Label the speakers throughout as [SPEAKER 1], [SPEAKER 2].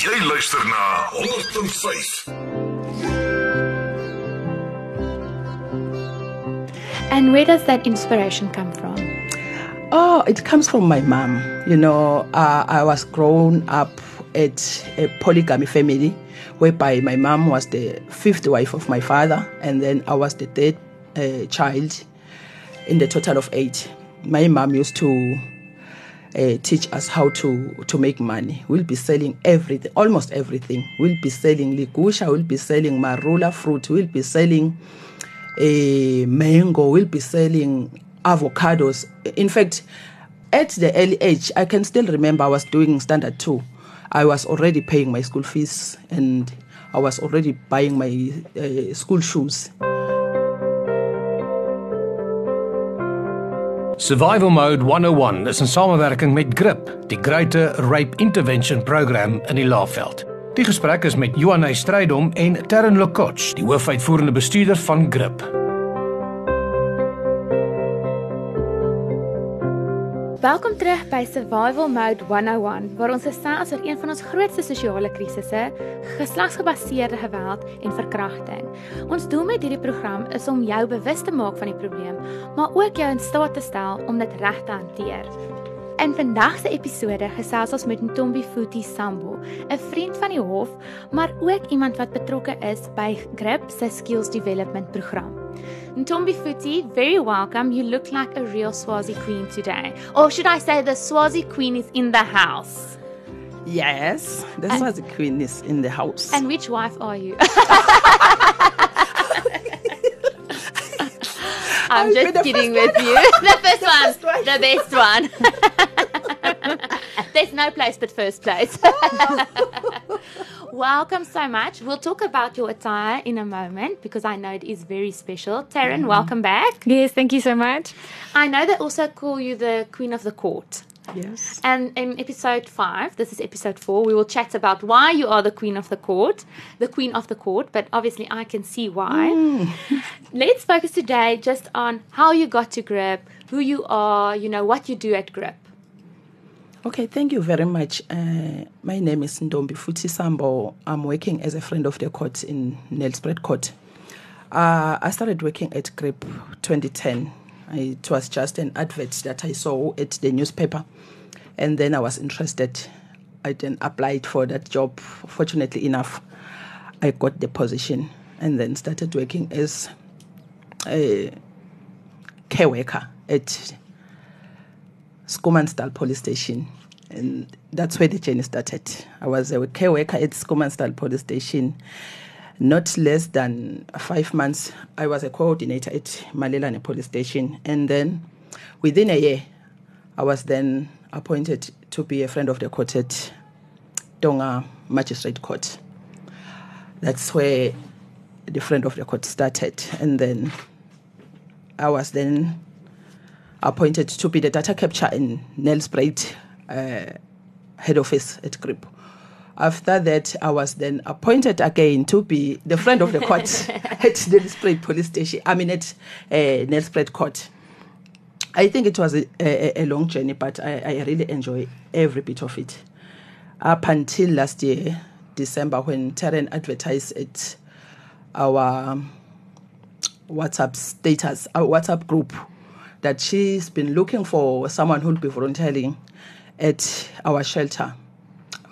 [SPEAKER 1] Jy luister na 105.
[SPEAKER 2] And where does that inspiration come from?
[SPEAKER 3] Oh, it comes from my mom. You know, uh, I was grown up at a polygamy family whereby my mom was the fifth wife of my father, and then I was the third uh, child in the total of eight. My mom used to uh, teach us how to to make money. We'll be selling everything, almost everything. We'll be selling ligusha, we'll be selling marula fruit, we'll be selling a mango, we'll be selling avocados. In fact, at the early age, I can still remember I was doing standard two. I was already paying my school fees and I was already buying my uh, school shoes.
[SPEAKER 4] Survival Mode 101 is in samewerking met GRIP, die Greater Rape Intervention Program in die Laagveld. Die gesprek is met Johan Strydom en Terren Lokoch, die hoofuitvoerende bestuurder van GRIP.
[SPEAKER 2] Welkom terug by Survival Mode 101 waar ons gesels oor een van ons grootste sosiale krisisse, geslagsgebaseerde geweld en verkrachting. Ons doel met hierdie program is om jou bewus te maak van die probleem, maar ook jou in staat te stel om dit reg te hanteer. In vandag se episode gesels ons met Ntombi Futi Sambo, 'n vriend van die hof, maar ook iemand wat betrokke is by GRIP se Skills Development program. Ntombi Futi, very welcome. You look like a real Swazi queen today. Or should I say the Swazi queen is in the house?
[SPEAKER 3] Yes, the
[SPEAKER 2] And-
[SPEAKER 3] Swazi queen is in the house.
[SPEAKER 2] And which wife are you? I'm
[SPEAKER 3] be
[SPEAKER 2] just kidding with you. the first one. the best one. There's no place but first place. welcome so much. We'll talk about your attire in a moment because I know it is very special. Tarryn, welcome back.
[SPEAKER 5] Yes, thank you so much.
[SPEAKER 2] I know they also call you the Queen of the Court.
[SPEAKER 3] yes.
[SPEAKER 2] And in episode five, this is episode four, we will chat about why you are the queen of the court, the queen of the court, but obviously I can see why. Mm. Let's focus today just on how you got to GRIP, who you are, you know, what you do at GRIP.
[SPEAKER 3] Okay, thank you very much. Uh, my name is Ntombi Futi Sambo. I'm working as a friend of the court in Nelspruit Court. Uh, I started working at GRIP 2010. It was just an advert that I saw at the newspaper, and then I was interested. I then applied for that job. Fortunately enough, I got the position and then started working as a care worker at Schoemansdal police station. And that's where the journey started. I was a care worker at Schoemansdal police station. Not less than five months, I was a coordinator at Malelane police station. And then within a year, I was then appointed to be a friend of the court at Tonga Magistrate Court. That's where the friend of the court started. And then I was then appointed to be the data capture in Nelspruit uh, head office at GRIP. After that, I was then appointed again to be the friend of the court at Nelspruit police station. I mean, at uh, Nelspruit court. I think it was a, a, a long journey, but I, I really enjoy every bit of it. Up until last year, December, when Tarryn advertised at our WhatsApp status, our WhatsApp group, that she's been looking for someone who'll be volunteering at our shelter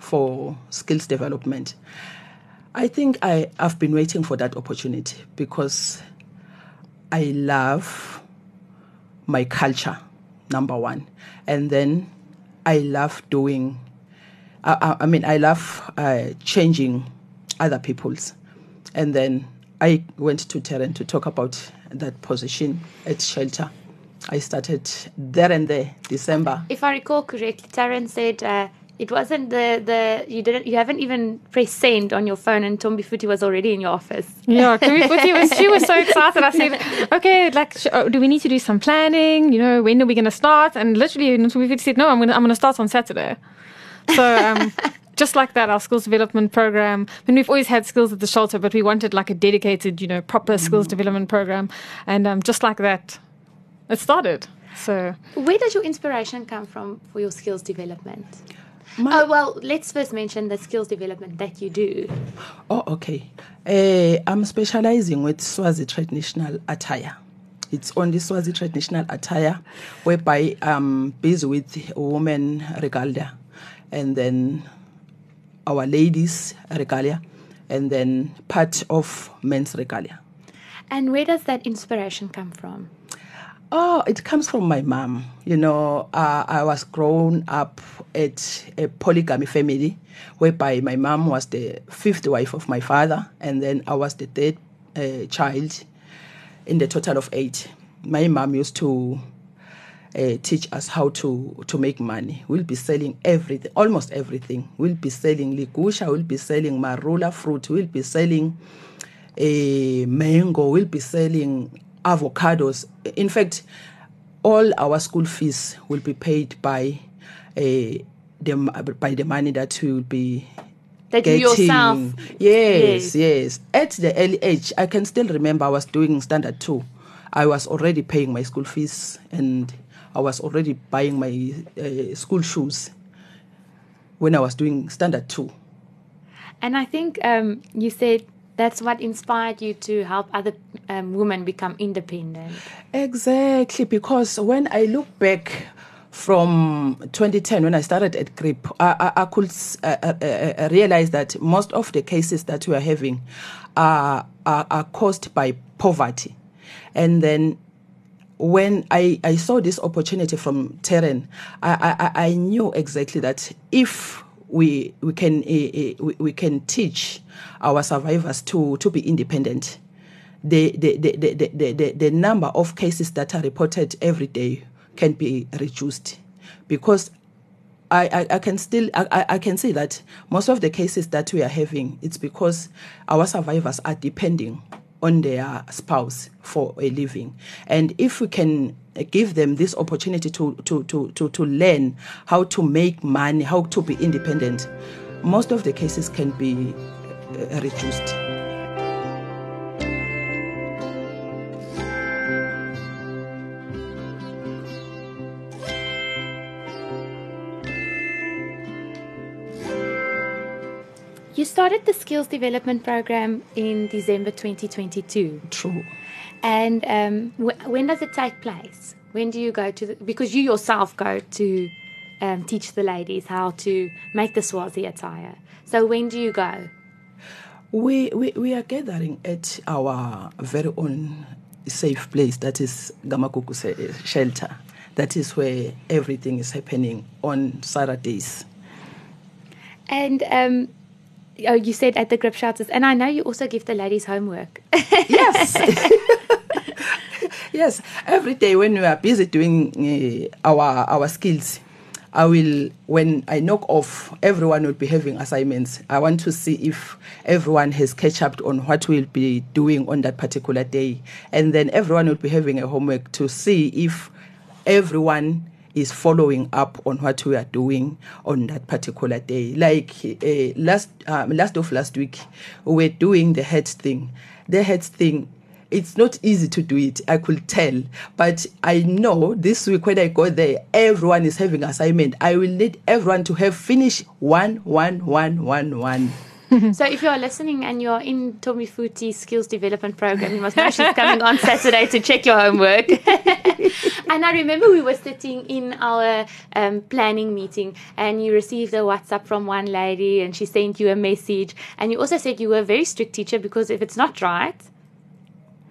[SPEAKER 3] for skills development. I think I, I've been waiting for that opportunity because I love my culture, number one. And then I love doing, I, I, I mean, I love uh, changing other people's. And then I went to Tarryn to talk about that position at shelter. I started there and there, December.
[SPEAKER 2] If I recall correctly, Tarryn said uh, it wasn't the, the you didn't you haven't even pressed send on your phone and Tombi Futi was already in your office.
[SPEAKER 5] Yeah, Kuruputi was she was so excited. I said, "Okay, like, sh- oh, do we need to do some planning? You know, when are we going to start?" And literally, Kuruputi said, "No, I'm going to I'm going to start on Saturday." So. Um, Just like that, our skills development program. I mean, we've always had skills at the shelter, but we wanted like a dedicated, you know, proper skills development program. And um, just like that, it started. So
[SPEAKER 2] Where does your inspiration come from for your skills development?
[SPEAKER 3] My-
[SPEAKER 2] oh well, let's first mention the skills development that you do.
[SPEAKER 3] Oh, okay. Uh, I'm specializing with Swazi traditional attire. It's only Swazi traditional attire, whereby I'm busy with women regalia, and then our ladies regalia, and then part of men's regalia.
[SPEAKER 2] And where does that inspiration come from?
[SPEAKER 3] Oh, it comes from my mom. You know, uh, I was grown up at a polygamy family whereby my mom was the fifth wife of my father, and then I was the third uh, child in the total of eight. My mom used to uh, teach us how to, to make money. We'll be selling everything, almost everything. We'll be selling ligusha, we'll be selling marula fruit, we'll be selling a mango, we'll be selling avocados. In fact, all our school fees will be paid by uh, the by the money that we will be
[SPEAKER 2] That you
[SPEAKER 3] getting.
[SPEAKER 2] yourself.
[SPEAKER 3] Yes,
[SPEAKER 2] Yes.
[SPEAKER 3] yes. At the early age, I can still remember I was doing standard two. I was already paying my school fees and I was already buying my uh, school shoes when I was doing standard two.
[SPEAKER 2] And I think um, you said that's what inspired you to help other um, women become independent.
[SPEAKER 3] Exactly, because when I look back from 2010, when I started at GRIP, I, I, I could uh, uh, uh, realize that most of the cases that we are having are, are, are caused by poverty. And then when I, I saw this opportunity from Tarryn, I, I, I knew exactly that if we we can uh, we, we can teach our survivors to to be independent, the the, the, the, the, the, the, number of cases that are reported every day can be reduced. Because I, I, I can still I, I- can say that most of the cases that we are having it's because our survivors are depending on their spouse for a living. And if we can give them this opportunity to to, to, to, to learn how to make money how to be independent. Most of the cases can be uh, reduced.
[SPEAKER 2] You started the skills development program in December 2022.
[SPEAKER 3] true
[SPEAKER 2] And um, wh- when does it take place? When do you go to the, because you yourself go to um, teach the ladies how to make the Swazi attire. So when do you go?
[SPEAKER 3] We, we, we are gathering at our very own safe place, that is Gamakuku shelter. That is where everything is happening on Saturdays.
[SPEAKER 2] And um, oh, you said at the grip shelters, and I know you also give the ladies homework.
[SPEAKER 3] Yes. yes, every day when we are busy doing uh, our, our skills, I will, when I knock off, everyone will be having assignments. I want to see if everyone has catch up on what we'll be doing on that particular day. And then everyone will be having a homework to see if everyone is following up on what we are doing on that particular day. Like uh, last um, last of last week, we were doing the heads thing. The heads thing, it's not easy to do it. I could tell, but I know this week when I go there, everyone is having assignment. I will need everyone to have finished one, one, one, one, one.
[SPEAKER 2] so if you're listening and you're in Tommy Futi skills development program, you must know she's coming on Saturday to check your homework. and I remember we were sitting in our um, planning meeting and you received a WhatsApp from one lady and she sent you a message. And you also said you were a very strict teacher because if it's not right,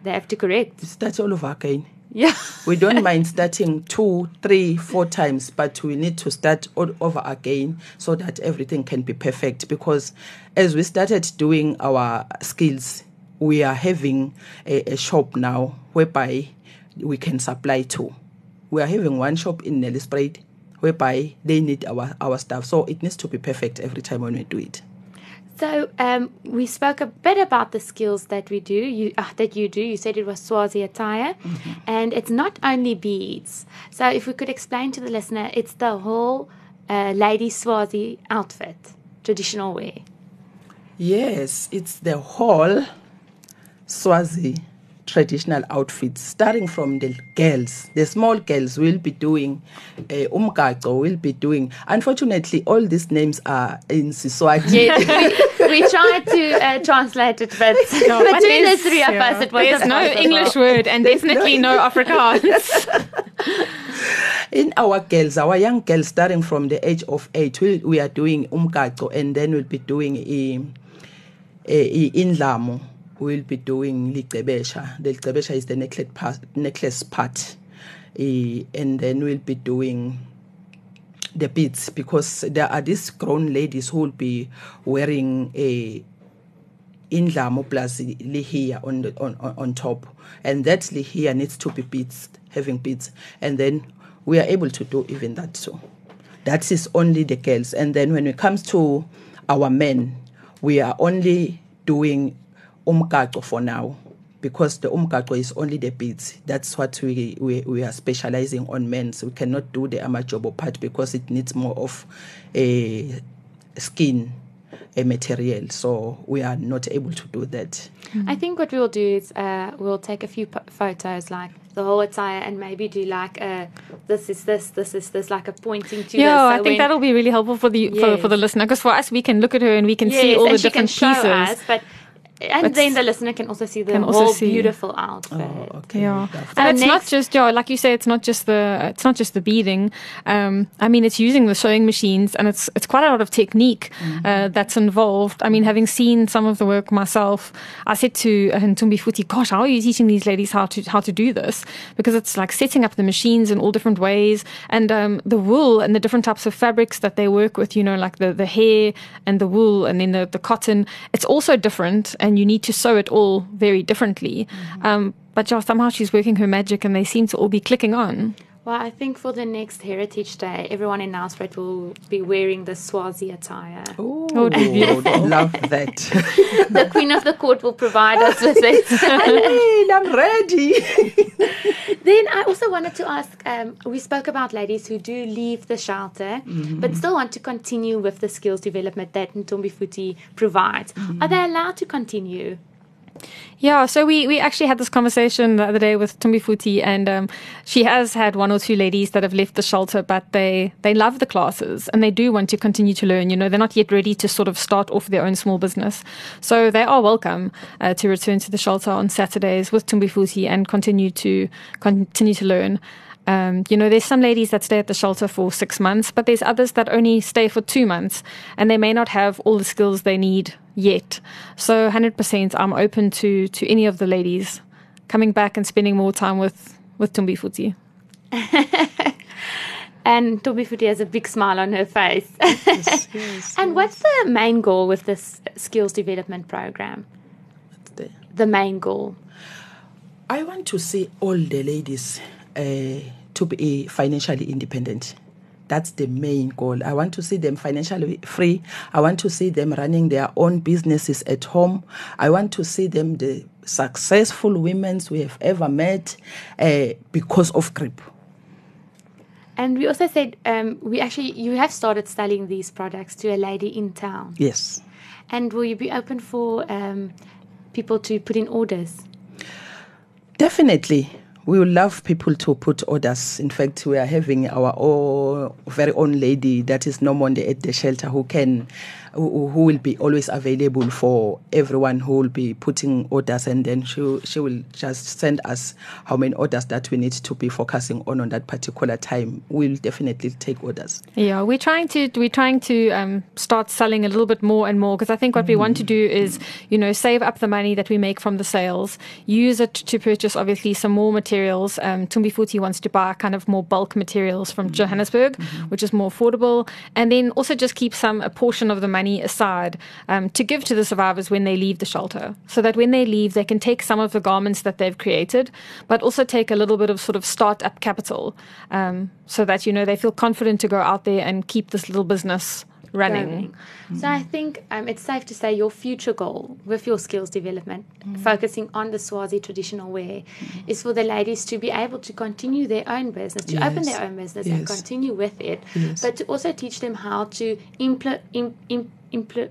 [SPEAKER 2] they have to correct.
[SPEAKER 3] That's all over again.
[SPEAKER 2] Yeah.
[SPEAKER 3] We don't mind starting two, three, four times, but we need to start all over again so that everything can be perfect. Because as we started doing our skills, we are having a, a shop now whereby we can supply to. We are having one shop in Nelspruit whereby they need our, our stuff. So it needs to be perfect every time when we do it.
[SPEAKER 2] So um, we spoke a bit about the skills that we do. You uh, that you do. You said it was Swazi attire, and it's not only beads. So if we could explain to the listener, it's the whole uh, lady Swazi outfit, traditional wear.
[SPEAKER 3] Yes, it's the whole Swazi traditional outfits, starting from the girls, the small girls will be doing uh, umgaco, will be doing. Unfortunately, all these names are in Siswati.
[SPEAKER 2] Yes, we, we tried to uh, translate it, but
[SPEAKER 5] No,
[SPEAKER 2] between
[SPEAKER 5] but
[SPEAKER 2] the
[SPEAKER 5] there's-
[SPEAKER 2] three of us, it was
[SPEAKER 5] There's no English word and definitely no Afrikaans.
[SPEAKER 3] in our girls, our young girls, starting from the age of eight, we, we are doing umgaco, and then we'll be doing i- i- indlamu. We'll be doing licebesha. The licebesha is the necklace part, necklace part, Eh, and then we'll be doing the beads because there are these grown ladies who will be wearing a indlamu plus lihia on the on, on on top. And that lihia needs to be beads having beads. And then we are able to do even that so that is only the girls. And then when it comes to our men we are only doing umgaco for now because the umgaco is only the beads that's what we, we we are specializing on men so we cannot do the amajobo part because it needs more of a skin a material so we are not able to do that
[SPEAKER 2] I think what we'll do is uh, we'll take a few p- photos, like the whole attire, and maybe do like a this is this, this is this, like a pointing to
[SPEAKER 5] yeah,
[SPEAKER 2] this.
[SPEAKER 5] I think
[SPEAKER 2] when-
[SPEAKER 5] that'll be really helpful for the for, for the listener because for us we can look at her and we can see all the
[SPEAKER 2] and she can
[SPEAKER 5] different
[SPEAKER 2] show
[SPEAKER 5] pieces.
[SPEAKER 2] us, but and
[SPEAKER 5] But
[SPEAKER 2] then the listener can also see the
[SPEAKER 5] can also
[SPEAKER 2] whole
[SPEAKER 5] see.
[SPEAKER 2] beautiful outfit.
[SPEAKER 3] oh, okay
[SPEAKER 5] Yeah,
[SPEAKER 3] Lovely.
[SPEAKER 5] and it's not just yeah, like you say, it's not just the it's not just the beading. Um, I mean, it's using the sewing machines, and it's it's quite a lot of technique uh, that's involved. I mean, having seen some of the work myself, I said to uh, Ntombi Futi, "Gosh, how are you teaching these ladies how to how to do this? Because it's like setting up the machines in all different ways, and um, the wool and the different types of fabrics that they work with. You know, like the the hair and the wool, and then the the cotton. It's also different, and you need to sew it all very differently. Um, but yeah, somehow she's working her magic, and they seem to all be clicking on.
[SPEAKER 2] Well, I think for the next Heritage Day, everyone in Nelspruit will be wearing the Swazi attire.
[SPEAKER 3] oh, love that
[SPEAKER 2] the Queen of the Court will provide us with it.
[SPEAKER 3] hey, i'm ready
[SPEAKER 2] then I also wanted to ask um, we spoke about ladies who do leave the shelter but still want to continue with the skills development that Ntombi Futi provides. Are they allowed to continue?
[SPEAKER 5] Yeah, so we, we actually had this conversation the other day with Tumbi Futi, and um, she has had one or two ladies that have left the shelter, but they, they love the classes and they do want to continue to learn. You know, they're not yet ready to sort of start off their own small business. So they are welcome uh, to return to the shelter on Saturdays with Tumbi Futi and continue to continue to learn. Um, you know, there's some ladies that stay at the shelter for six months, but there's others that only stay for two months and they may not have all the skills they need yet. So 100% I'm open to, to any of the ladies coming back and spending more time with, with Tumbi Futi.
[SPEAKER 2] And Ntombi Futi has a big smile on her face. Yes, yes. and what's the main goal with this skills development program?
[SPEAKER 3] The-
[SPEAKER 2] The main goal.
[SPEAKER 3] I want to see all the ladies uh, to be financially independent. That's the main goal. I want to see them financially free. I want to see them running their own businesses at home. I want to see them the successful women we have ever met uh, because of grip.
[SPEAKER 2] And we also said um, we actually you have started selling these products to a lady in town.
[SPEAKER 3] Yes.
[SPEAKER 2] And will you be open for um, people to put in orders?
[SPEAKER 3] Definitely. We would love people to put orders. In fact, we are having our own, very own lady that is no more at the shelter who can, who, who will be always available for everyone who will be putting orders, and then she she will just send us how many orders that we need to be focusing on on that particular time. We'll definitely take orders.
[SPEAKER 5] Yeah, we're trying to we're trying to um, start selling a little bit more and more because I think what we want to do is you know save up the money that we make from the sales, use it to purchase obviously some more materials. Um, Tumbi Futi wants to buy kind of more bulk materials from Johannesburg, which is more affordable, and then also just keep some a portion of the money aside um, to give to the survivors when they leave the shelter, so that when they leave they can take some of the garments that they've created, but also take a little bit of sort of start up capital, um, so that you know they feel confident to go out there and keep this little business running.
[SPEAKER 2] Growing. So I think um, it's safe to say your future goal with your skills development,
[SPEAKER 3] Mm.
[SPEAKER 2] focusing on the Swazi traditional wear, is for the ladies to be able to continue their own business, to open their own business and continue with it,
[SPEAKER 3] Yes.
[SPEAKER 2] but to also teach them how to impl- im- im- impl-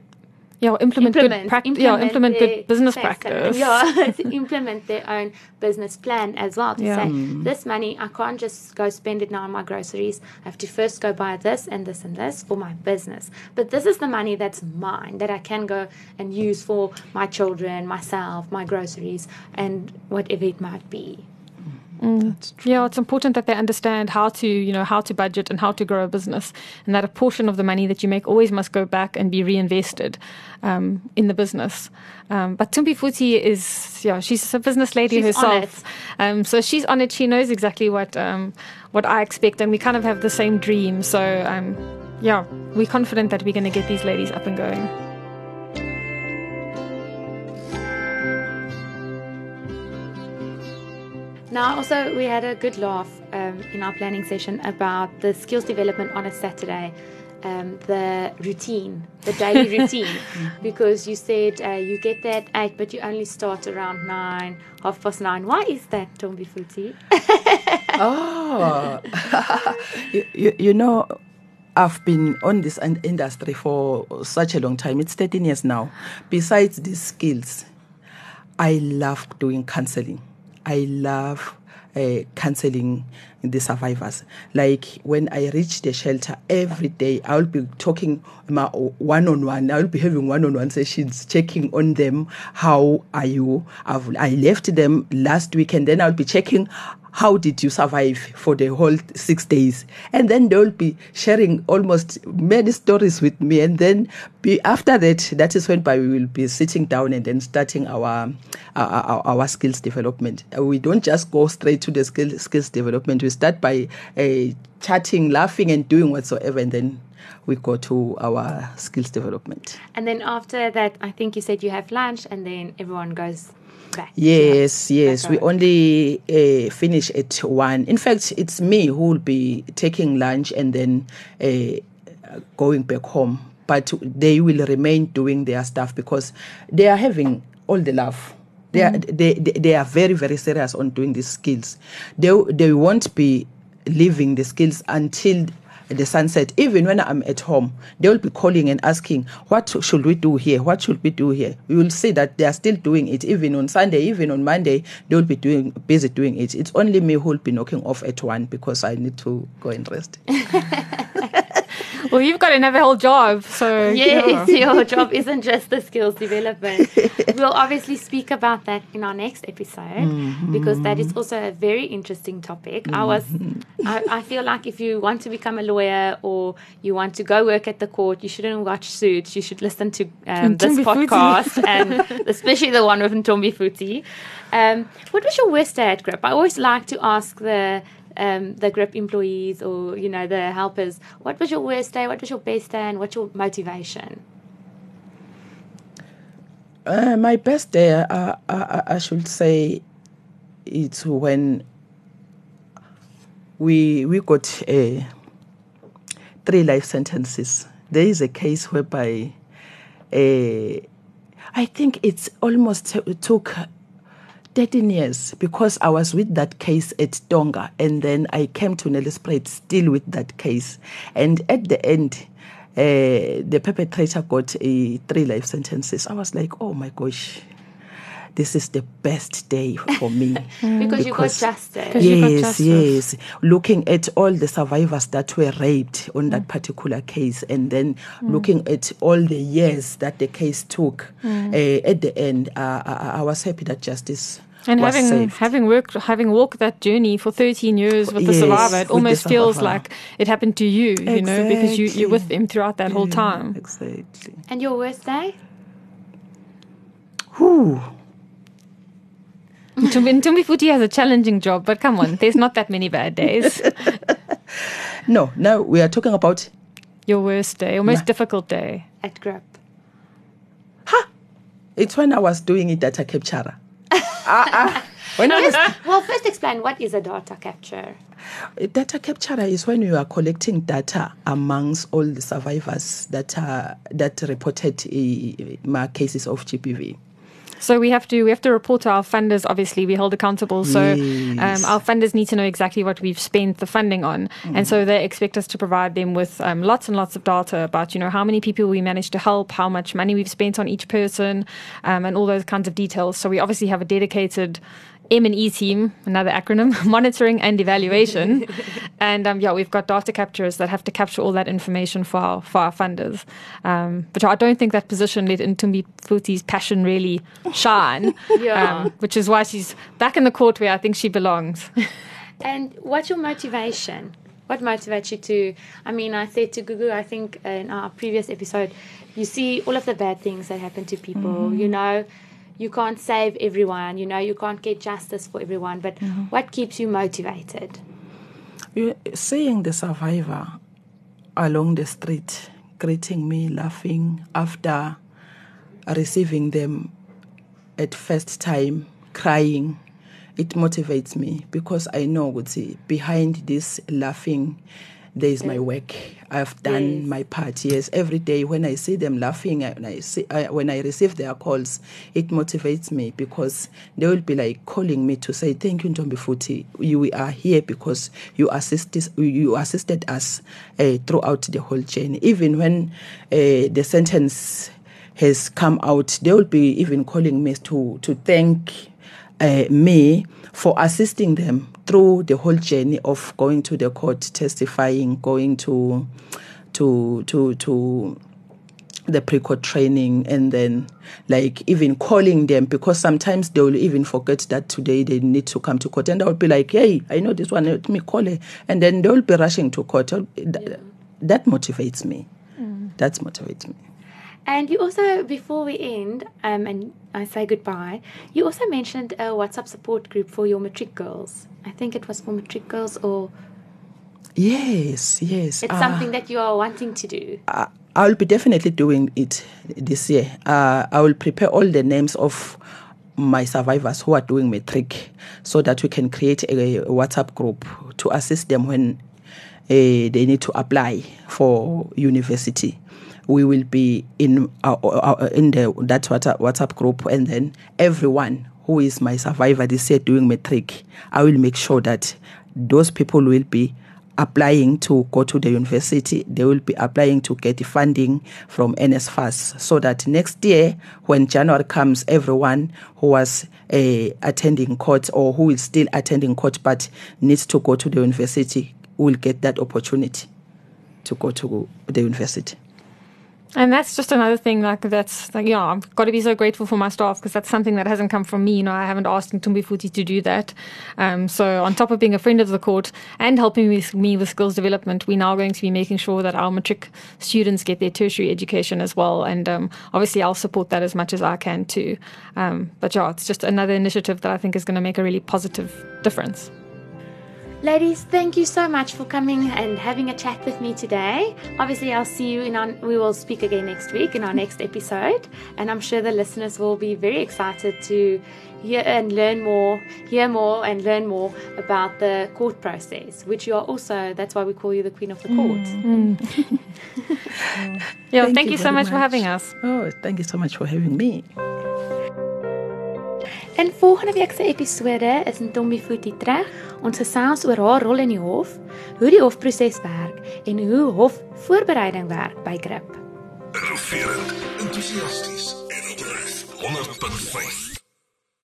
[SPEAKER 5] Yeah, implement, good practice. Yeah, implement good business practice.
[SPEAKER 2] Yeah, implement their own business plan as well. To
[SPEAKER 5] Yeah.
[SPEAKER 2] say, this money, I can't just go spend it now on my groceries. I have to first go buy this and this and this for my business. But this is the money that's mine that I can go and use for my children, myself, my groceries, and whatever it might be.
[SPEAKER 5] Yeah, it's important that they understand how to, you know, how to budget and how to grow a business, and that a portion of the money that you make always must go back and be reinvested um, in the business. Um, but Tumbi Futi is, yeah, she's a business lady
[SPEAKER 2] She's on
[SPEAKER 5] herself, um, so she's on it. She knows exactly what um, what I expect, and we kind of have the same dream. So, um, yeah, we're confident that we're going to get these ladies up and going.
[SPEAKER 2] Now, also, we had a good laugh um, in our planning session about the skills development on a Saturday, um, the routine, the daily routine, because you said uh, you get there at eight, but you only start around nine, half past nine. Why is that, Tombi Futi?
[SPEAKER 3] Oh, you, you, you know, I've been on this industry for such a long time. It's 13 years now. Besides these skills, I love doing counseling. I love uh, counseling the survivors. Like when I reach the shelter every day, I will be talking one on one. I will be having one on one sessions, checking on them. How are you? I've, I left them last week, and then I'll be checking how did you survive for the whole six days and then they'll be sharing almost many stories with me and then be, after that that is when we will be sitting down and then starting our our, our, skills development we don't just go straight to the skill, skills development we start by uh, chatting laughing and doing whatsoever and then we go to our skills development
[SPEAKER 2] And then after that, I think you said you have lunch, and then everyone goes back.
[SPEAKER 3] Yes, yes. We only uh, finish at one. In fact, it's me who will be taking lunch and then uh, going back home. But they will remain doing their stuff because they are having all the love. They are, mm. they, they, they are very, very serious on doing these skills. They, they won't be leaving the skills until the sunset. Even when I'm at home, they will be calling and asking, What should we do here? What should we do here? We will see that they are still doing it. Even on Sunday, even on Monday, they will be doing busy doing it. It's only me who will be knocking off at one because I need to go and rest.
[SPEAKER 5] Well, you've got another whole job, so
[SPEAKER 2] Yes,
[SPEAKER 5] yeah.
[SPEAKER 2] your job isn't just the skills development. we'll obviously speak about that in our next episode because that is also a very interesting topic. I was, I, I feel like if you want to become a lawyer or you want to go work at the court, you shouldn't watch Suits. You should listen to um, this podcast and especially the one with Ntombi Futi. Um, what was your worst day at Grip? I always like to ask the um, the Grip employees or you know the helpers, what was your worst day? What was your best day? And what's your motivation?
[SPEAKER 3] Uh, my best day, uh, I, I should say, it's when we we got uh, three life sentences. There is a case whereby uh, I think it's almost took 13 years because I was with that case at Tonga and then I came to Nelspruit still with that case. And at the end, uh, the perpetrator got a three life sentences. I was like, oh my gosh, this is the best day for me.
[SPEAKER 2] Because you got
[SPEAKER 3] Because-
[SPEAKER 2] justice.
[SPEAKER 5] Because you got
[SPEAKER 3] yes,
[SPEAKER 5] justice.
[SPEAKER 3] yes. Looking at all the survivors that were raped on that particular case, and then looking at all the years that the case took, uh, at the end, uh, I, I was happy that justice
[SPEAKER 5] And
[SPEAKER 3] was
[SPEAKER 5] having
[SPEAKER 3] saved.
[SPEAKER 5] having worked having walked that journey for 13 years with the
[SPEAKER 3] Yes,
[SPEAKER 5] survivor, it almost feels
[SPEAKER 3] survivor.
[SPEAKER 5] like it happened to you, you know, because you you're with
[SPEAKER 3] Exactly.
[SPEAKER 5] them throughout that whole time.
[SPEAKER 3] Exactly.
[SPEAKER 2] And your worst day?
[SPEAKER 3] Whew.
[SPEAKER 5] Tumbi Tumbi Futi has a challenging job, but come on, there's not that many bad days.
[SPEAKER 3] No, now we are talking about
[SPEAKER 5] Your worst day, your most
[SPEAKER 3] Ma-
[SPEAKER 5] difficult day.
[SPEAKER 2] At Grip.
[SPEAKER 3] it's when I was doing it data capture.
[SPEAKER 2] Well, first explain what is a data capture.
[SPEAKER 3] Data capture is when you are collecting data amongst all the survivors that are that reported uh, my cases of GBV.
[SPEAKER 5] So we have to we have to report to our funders. Obviously, we hold accountable. So
[SPEAKER 3] Yes.
[SPEAKER 5] um, our funders need to know exactly what we've spent the funding on, and so they expect us to provide them with um, lots and lots of data about you know how many people we managed to help, how much money we've spent on each person, um, and all those kinds of details. So we obviously have a dedicated. M and E team, another acronym, monitoring and evaluation, and um, yeah, we've got data capturers that have to capture all that information for our for our funders. Um, but I don't think that position let Ntombi Futi's passion really shine,
[SPEAKER 2] Yeah.
[SPEAKER 5] um, which is why she's back in the court where I think she belongs.
[SPEAKER 2] And what's your motivation? What motivates you to? I mean, I said to Gugu, I think in our previous episode, you see all of the bad things that happen to people. You know, you can't save everyone. You know, you can't get justice for everyone. But mm-hmm. what keeps you motivated?
[SPEAKER 3] You, seeing the survivor along the street, greeting me, laughing after receiving them at first time, crying, it motivates me because I know ukuthi behind this laughing, there is my work. I've done
[SPEAKER 2] Yes.
[SPEAKER 3] my part. Yes, every day when I see them laughing and I see I, when I receive their calls, it motivates me because they will be like calling me to say thank you, Ntombi Futi. You are here because you assisted you assisted us uh, throughout the whole journey. Even when uh, the sentence has come out, they will be even calling me to to thank uh, me for assisting them through the whole journey of going to the court, testifying, going to to to to the pre-court training and then like even calling them because sometimes they will even forget that today they need to come to court. And I will be like hey I know this one let me call her. And then they will be rushing to court. That, that motivates me. That motivates me.
[SPEAKER 2] And you also, before we end, um, and I say goodbye, you also mentioned a WhatsApp support group for your matric girls. I think it was for matric girls, or
[SPEAKER 3] yes yes
[SPEAKER 2] it's
[SPEAKER 3] Ah.
[SPEAKER 2] something that you are wanting to do.
[SPEAKER 3] I- I'll be definitely doing it this year. Uh, I will prepare all the names of my survivors who are doing matric so that we can create a, WhatsApp group to assist them when uh, they need to apply for university. We will be in our, our, in the that WhatsApp group, and then everyone who is my survivor this year doing matric, I will make sure that those people will be applying to go to the university, they will be applying to get the funding from NSFAS so that next year, when January comes, everyone who was uh, attending court or who is still attending court but needs to go to the university will get that opportunity to go to the university.
[SPEAKER 5] And that's just another thing, like that's like, know, I've got to be so grateful for my staff because that's something that hasn't come from me. You know, I haven't asked Ntombi Futi to do that. Um, so on top of being a friend of the court and helping with me with skills development, we're now going to be making sure that our matric students get their tertiary education as well. And um, obviously, I'll support that as much as I can too. Um, but yeah, it's just another initiative that I think is going to make a really positive difference.
[SPEAKER 2] Ladies, thank you so much for coming and having a chat with me today. Obviously, I'll see you in our, we will speak again next week in our next episode, and I'm sure the listeners will be very excited to hear and learn more, hear more and learn more about the court process, which you are also, that's why we call you the queen of the mm, court. Mm.
[SPEAKER 5] Yeah, thank, you, so
[SPEAKER 3] very
[SPEAKER 5] much, for having us.
[SPEAKER 3] Oh, thank you so much for having me.
[SPEAKER 2] In volgende week se episode is Ntombi Futi terug. Ons gesels oor haar rol in die hof, hoe die hofproses werk en hoe hofvoorbereiding werk by Grip.
[SPEAKER 1] Entoesiasties en opreg. 100.5